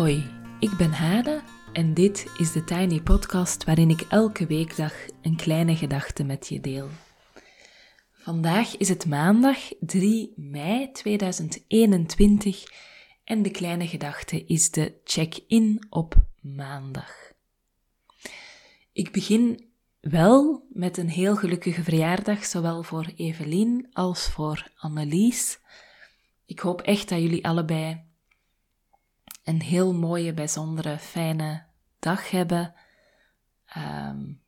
Hoi, ik ben Hade en dit is de Tiny Podcast waarin ik elke weekdag een kleine gedachte met je deel. Vandaag is het maandag 3 mei 2021 en de kleine gedachte is de check-in op maandag. Ik begin wel met een heel gelukkige verjaardag, zowel voor Evelien als voor Annelies. Ik hoop echt dat jullie allebei een heel mooie, bijzondere, fijne dag hebben. Um,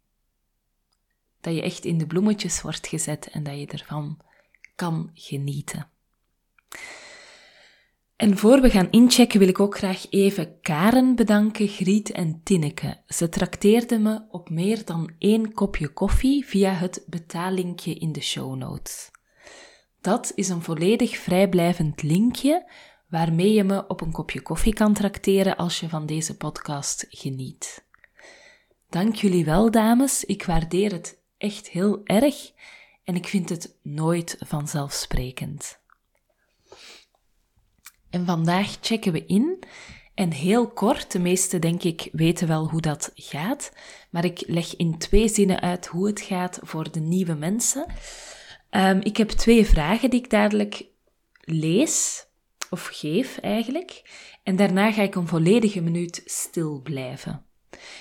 dat je echt in de bloemetjes wordt gezet en dat je ervan kan genieten. En voor we gaan inchecken wil ik ook graag even Karen bedanken, Griet en Tinneke. Ze trakteerden me op meer dan één kopje koffie via het betaallinkje in de show notes. Dat is een volledig vrijblijvend linkje waarmee je me op een kopje koffie kan trakteren als je van deze podcast geniet. Dank jullie wel, dames. Ik waardeer het echt heel erg en ik vind het nooit vanzelfsprekend. En vandaag checken we in. En heel kort, de meesten denk ik weten wel hoe dat gaat, maar ik leg in twee zinnen uit hoe het gaat voor de nieuwe mensen. Um, ik heb twee vragen die ik dadelijk lees, of geef eigenlijk, en daarna ga ik een volledige minuut stil blijven.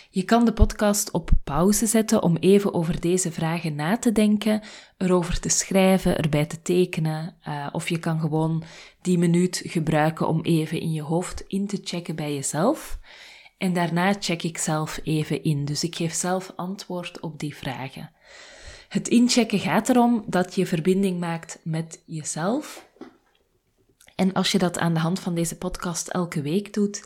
Je kan de podcast op pauze zetten om even over deze vragen na te denken, erover te schrijven, erbij te tekenen, uh, of je kan gewoon die minuut gebruiken om even in je hoofd in te checken bij jezelf. En daarna check ik zelf even in, dus ik geef zelf antwoord op die vragen. Het inchecken gaat erom dat je verbinding maakt met jezelf. En als je dat aan de hand van deze podcast elke week doet,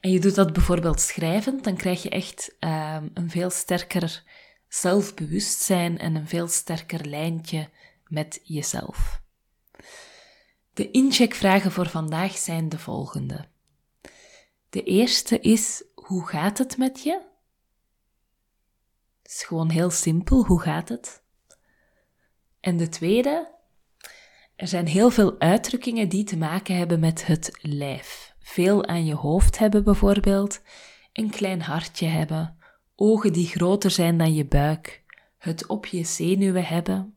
en je doet dat bijvoorbeeld schrijvend, dan krijg je echt um, een veel sterker zelfbewustzijn en een veel sterker lijntje met jezelf. De incheckvragen voor vandaag zijn de volgende. De eerste is: hoe gaat het met je? Het is gewoon heel simpel, hoe gaat het? En de tweede, er zijn heel veel uitdrukkingen die te maken hebben met het lijf veel aan je hoofd hebben bijvoorbeeld, een klein hartje hebben, ogen die groter zijn dan je buik, het op je zenuwen hebben?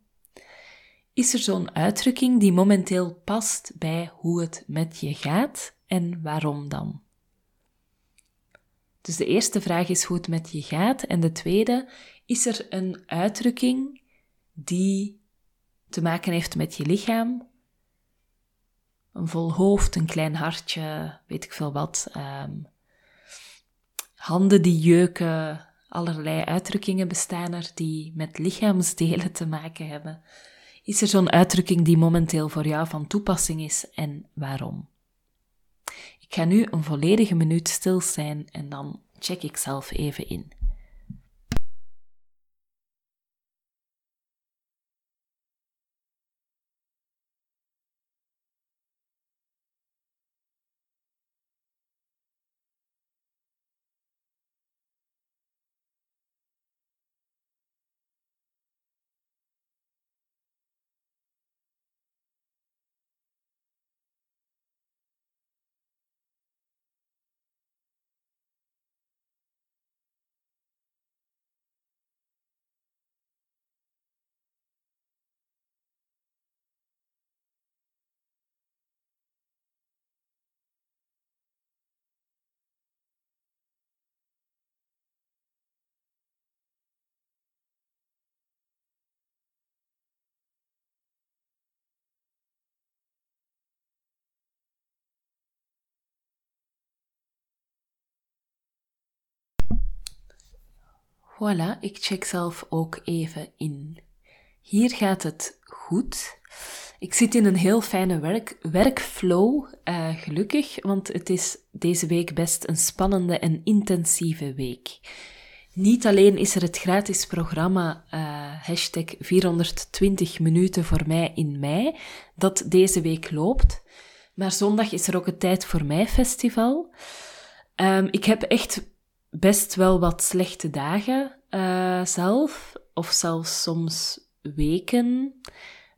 Is er zo'n uitdrukking die momenteel past bij hoe het met je gaat en waarom dan? Dus de eerste vraag is hoe het met je gaat en de tweede, is er een uitdrukking die te maken heeft met je lichaam een vol hoofd, een klein hartje, weet ik veel wat. Um, handen die jeuken, allerlei uitdrukkingen bestaan er die met lichaamsdelen te maken hebben. Is er zo'n uitdrukking die momenteel voor jou van toepassing is en waarom? Ik ga nu een volledige minuut stil zijn en dan check ik zelf even in. Voilà, ik check zelf ook even in. Hier gaat het goed. Ik zit in een heel fijne werk, werkflow, uh, gelukkig, want het is deze week best een spannende en intensieve week. Niet alleen is er het gratis programma uh, hashtag 420 minuten voor mij in mei, dat deze week loopt, maar zondag is er ook het Tijd voor Mij festival. Um, ik heb echt best wel wat slechte dagen uh, zelf, of zelfs soms weken,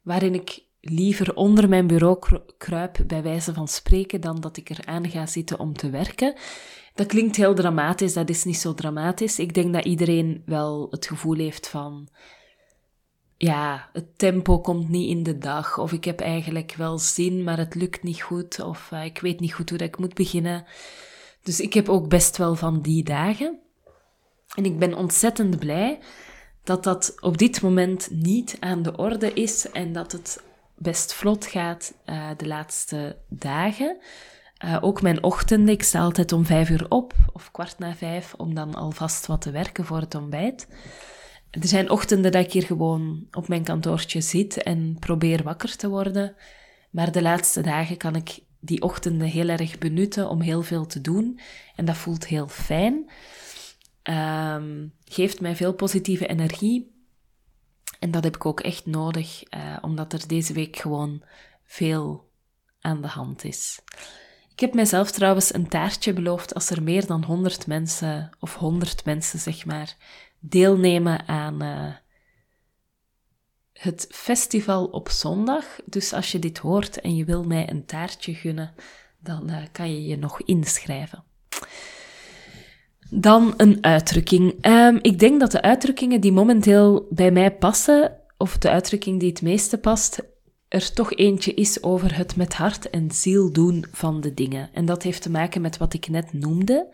waarin ik liever onder mijn bureau kruip, bij wijze van spreken, dan dat ik er aan ga zitten om te werken. Dat klinkt heel dramatisch, dat is niet zo dramatisch. Ik denk dat iedereen wel het gevoel heeft van, ja, het tempo komt niet in de dag, of ik heb eigenlijk wel zin, maar het lukt niet goed, of uh, ik weet niet goed hoe dat ik moet beginnen. Dus ik heb ook best wel van die dagen. En ik ben ontzettend blij dat dat op dit moment niet aan de orde is en dat het best vlot gaat uh, de laatste dagen. Uh, ook mijn ochtenden, ik sta altijd om vijf uur op, of kwart na vijf, om dan alvast wat te werken voor het ontbijt. Er zijn ochtenden dat ik hier gewoon op mijn kantoortje zit en probeer wakker te worden. Maar de laatste dagen kan ik die ochtenden heel erg benutten om heel veel te doen. En dat voelt heel fijn. Um, geeft mij veel positieve energie. En dat heb ik ook echt nodig, uh, omdat er deze week gewoon veel aan de hand is. Ik heb mijzelf trouwens een taartje beloofd als er meer dan 100 mensen, of 100 mensen zeg maar, deelnemen aan uh, het festival op zondag. Dus als je dit hoort en je wil mij een taartje gunnen, dan uh, kan je je nog inschrijven. Dan een uitdrukking. Um, ik denk dat de uitdrukkingen die momenteel bij mij passen, of de uitdrukking die het meeste past, er toch eentje is over het met hart en ziel doen van de dingen. En dat heeft te maken met wat ik net noemde.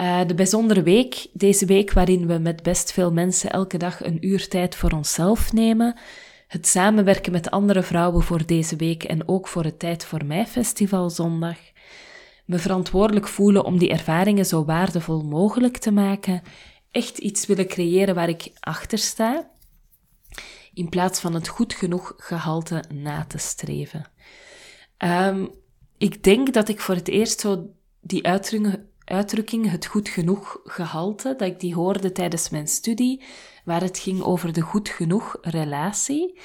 Uh, de bijzondere week, deze week waarin we met best veel mensen elke dag een uur tijd voor onszelf nemen. Het samenwerken met andere vrouwen voor deze week en ook voor het Tijd voor Mij Festival zondag me verantwoordelijk voelen om die ervaringen zo waardevol mogelijk te maken, echt iets willen creëren waar ik achter sta, in plaats van het goed genoeg gehalte na te streven. Um, ik denk dat ik voor het eerst zo die uitdrukking, uitdrukking, het goed genoeg gehalte, dat ik die hoorde tijdens mijn studie, waar het ging over de goed genoeg relatie.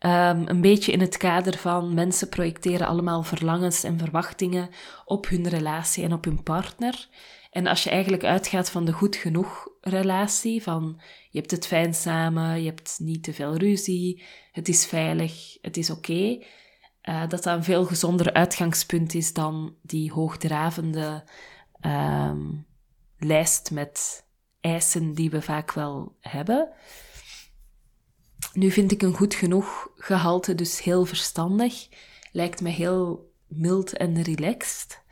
Um, een beetje in het kader van mensen projecteren allemaal verlangens en verwachtingen op hun relatie en op hun partner. En als je eigenlijk uitgaat van de goed genoeg relatie, van je hebt het fijn samen, je hebt niet te veel ruzie, het is veilig, het is oké, uh, dat dat een veel gezonder uitgangspunt is dan die hoogdravende um, lijst met eisen die we vaak wel hebben. Nu vind ik een goed genoeg gehalte dus heel verstandig. Lijkt me heel mild en relaxed.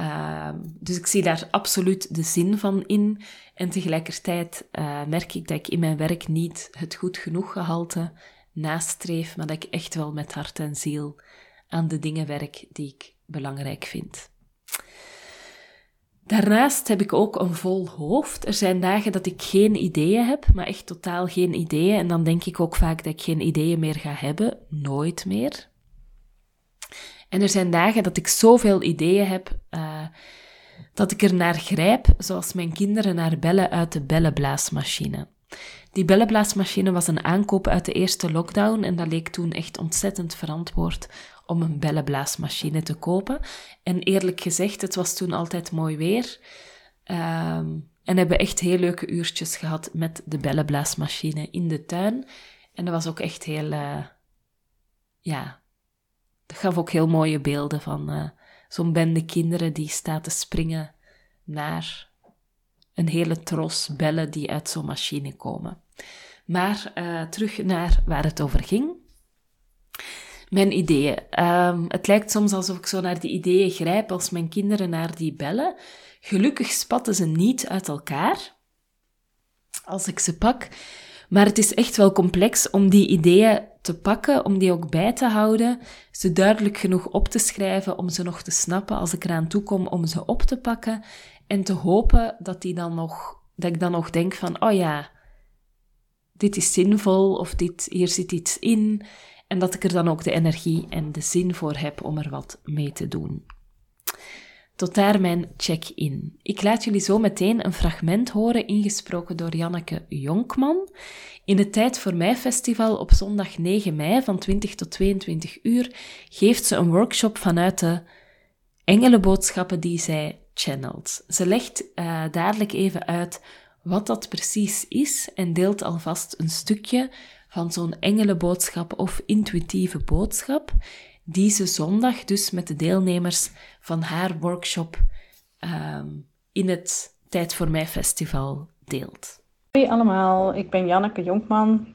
Uh, dus ik zie daar absoluut de zin van in. En tegelijkertijd uh, merk ik dat ik in mijn werk niet het goed genoeg gehalte nastreef, maar dat ik echt wel met hart en ziel aan de dingen werk die ik belangrijk vind. Daarnaast heb ik ook een vol hoofd. Er zijn dagen dat ik geen ideeën heb, maar echt totaal geen ideeën. En dan denk ik ook vaak dat ik geen ideeën meer ga hebben. Nooit meer. En er zijn dagen dat ik zoveel ideeën heb uh, dat ik er naar grijp, zoals mijn kinderen naar bellen uit de bellenblaasmachine. Die bellenblaasmachine was een aankoop uit de eerste lockdown en dat leek toen echt ontzettend verantwoord om een bellenblaasmachine te kopen. En eerlijk gezegd, het was toen altijd mooi weer. Um, en hebben echt heel leuke uurtjes gehad met de bellenblaasmachine in de tuin. En dat was ook echt heel, uh, ja, dat gaf ook heel mooie beelden van uh, zo'n bende kinderen die staat te springen naar een hele tros bellen die uit zo'n machine komen. Maar uh, terug naar waar het over ging. Mijn ideeën. Um, het lijkt soms alsof ik zo naar die ideeën grijp als mijn kinderen naar die bellen. Gelukkig spatten ze niet uit elkaar als ik ze pak. Maar het is echt wel complex om die ideeën te pakken, om die ook bij te houden, ze duidelijk genoeg op te schrijven, om ze nog te snappen als ik eraan toe kom om ze op te pakken en te hopen dat, die dan nog, dat ik dan nog denk van, oh ja, dit is zinvol of dit, hier zit iets in. En dat ik er dan ook de energie en de zin voor heb om er wat mee te doen. Tot daar mijn check-in. Ik laat jullie zo meteen een fragment horen, ingesproken door Janneke Jonkman. In het Tijd voor Mij festival op zondag 9 mei van 20 tot 22 uur geeft ze een workshop vanuit de engelenboodschappen die zij channelt. Ze legt uh, dadelijk even uit wat dat precies is en deelt alvast een stukje van zo'n engelenboodschap of intuïtieve boodschap, die ze zondag dus met de deelnemers van haar workshop ehm, in het Tijd voor Mij Festival deelt. Hoi allemaal, ik ben Janneke Jonkman.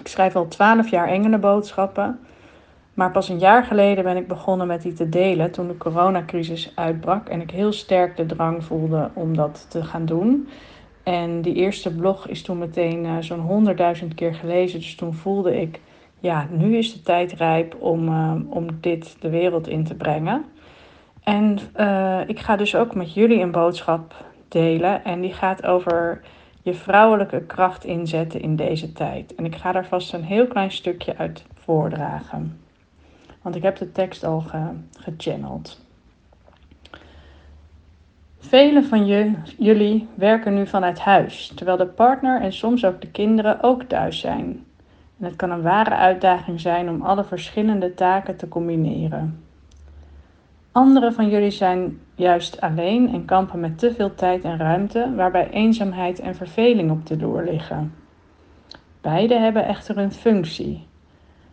Ik schrijf al twaalf jaar engelenboodschappen. Maar pas een jaar geleden ben ik begonnen met die te delen toen de coronacrisis uitbrak en ik heel sterk de drang voelde om dat te gaan doen. En die eerste blog is toen meteen uh, zo'n honderdduizend keer gelezen. Dus toen voelde ik, ja, nu is de tijd rijp om, uh, om dit de wereld in te brengen. En uh, ik ga dus ook met jullie een boodschap delen. En die gaat over je vrouwelijke kracht inzetten in deze tijd. En ik ga daar vast een heel klein stukje uit voordragen. Want ik heb de tekst al ge gechanneld. Velen van je, jullie werken nu vanuit huis, terwijl de partner en soms ook de kinderen ook thuis zijn. En het kan een ware uitdaging zijn om alle verschillende taken te combineren. Anderen van jullie zijn juist alleen en kampen met te veel tijd en ruimte, waarbij eenzaamheid en verveling op de loer liggen. Beide hebben echter een functie.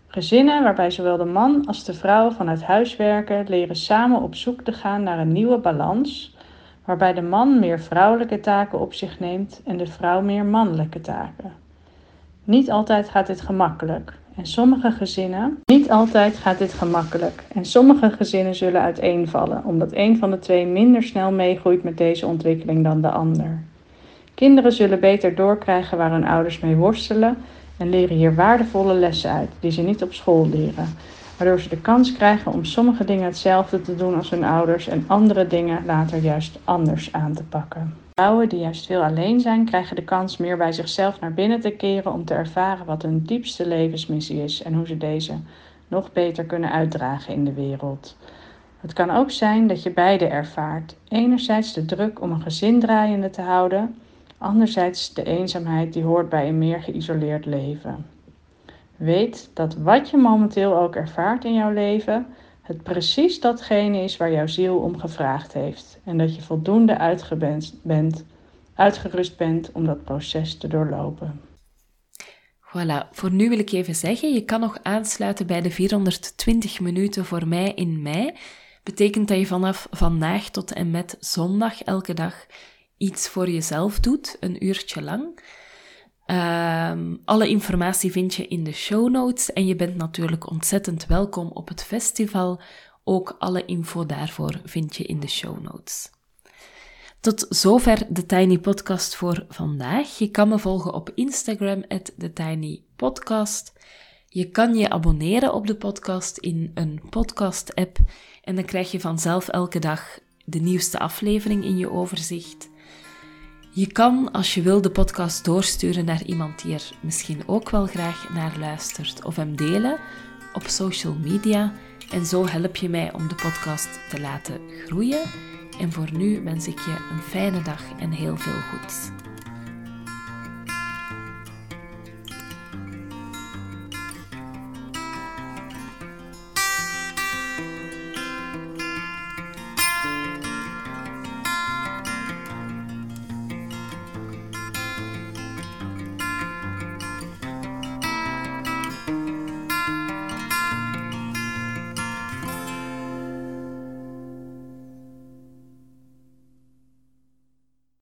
Gezinnen waarbij zowel de man als de vrouw vanuit huis werken, leren samen op zoek te gaan naar een nieuwe balans, waarbij de man meer vrouwelijke taken op zich neemt en de vrouw meer mannelijke taken. Niet altijd gaat dit gemakkelijk, en sommige gezinnen, niet altijd gaat dit gemakkelijk. En sommige gezinnen zullen uiteenvallen, omdat een van de twee minder snel meegroeit met deze ontwikkeling dan de ander. Kinderen zullen beter doorkrijgen waar hun ouders mee worstelen en leren hier waardevolle lessen uit die ze niet op school leren, waardoor ze de kans krijgen om sommige dingen hetzelfde te doen als hun ouders en andere dingen later juist anders aan te pakken. Vrouwen die juist veel alleen zijn, krijgen de kans meer bij zichzelf naar binnen te keren om te ervaren wat hun diepste levensmissie is en hoe ze deze nog beter kunnen uitdragen in de wereld. Het kan ook zijn dat je beide ervaart. Enerzijds de druk om een gezin draaiende te houden, anderzijds de eenzaamheid die hoort bij een meer geïsoleerd leven. Weet dat wat je momenteel ook ervaart in jouw leven, het precies datgene is waar jouw ziel om gevraagd heeft en dat je voldoende bent, uitgerust bent om dat proces te doorlopen. Voilà, voor nu wil ik even zeggen, je kan nog aansluiten bij de 420 minuten voor mij in mei. Betekent dat je vanaf vandaag tot en met zondag elke dag iets voor jezelf doet, een uurtje lang. Um, alle informatie vind je in de show notes en je bent natuurlijk ontzettend welkom op het festival. Ook alle info daarvoor vind je in de show notes. Tot zover de Tiny Podcast voor vandaag. Je kan me volgen op Instagram, TheTinyPodcast. Je kan je abonneren op de podcast in een podcast-app en dan krijg je vanzelf elke dag de nieuwste aflevering in je overzicht. Je kan, als je wil, de podcast doorsturen naar iemand die er misschien ook wel graag naar luistert of hem delen op social media. En zo help je mij om de podcast te laten groeien. En voor nu wens ik je een fijne dag en heel veel goeds.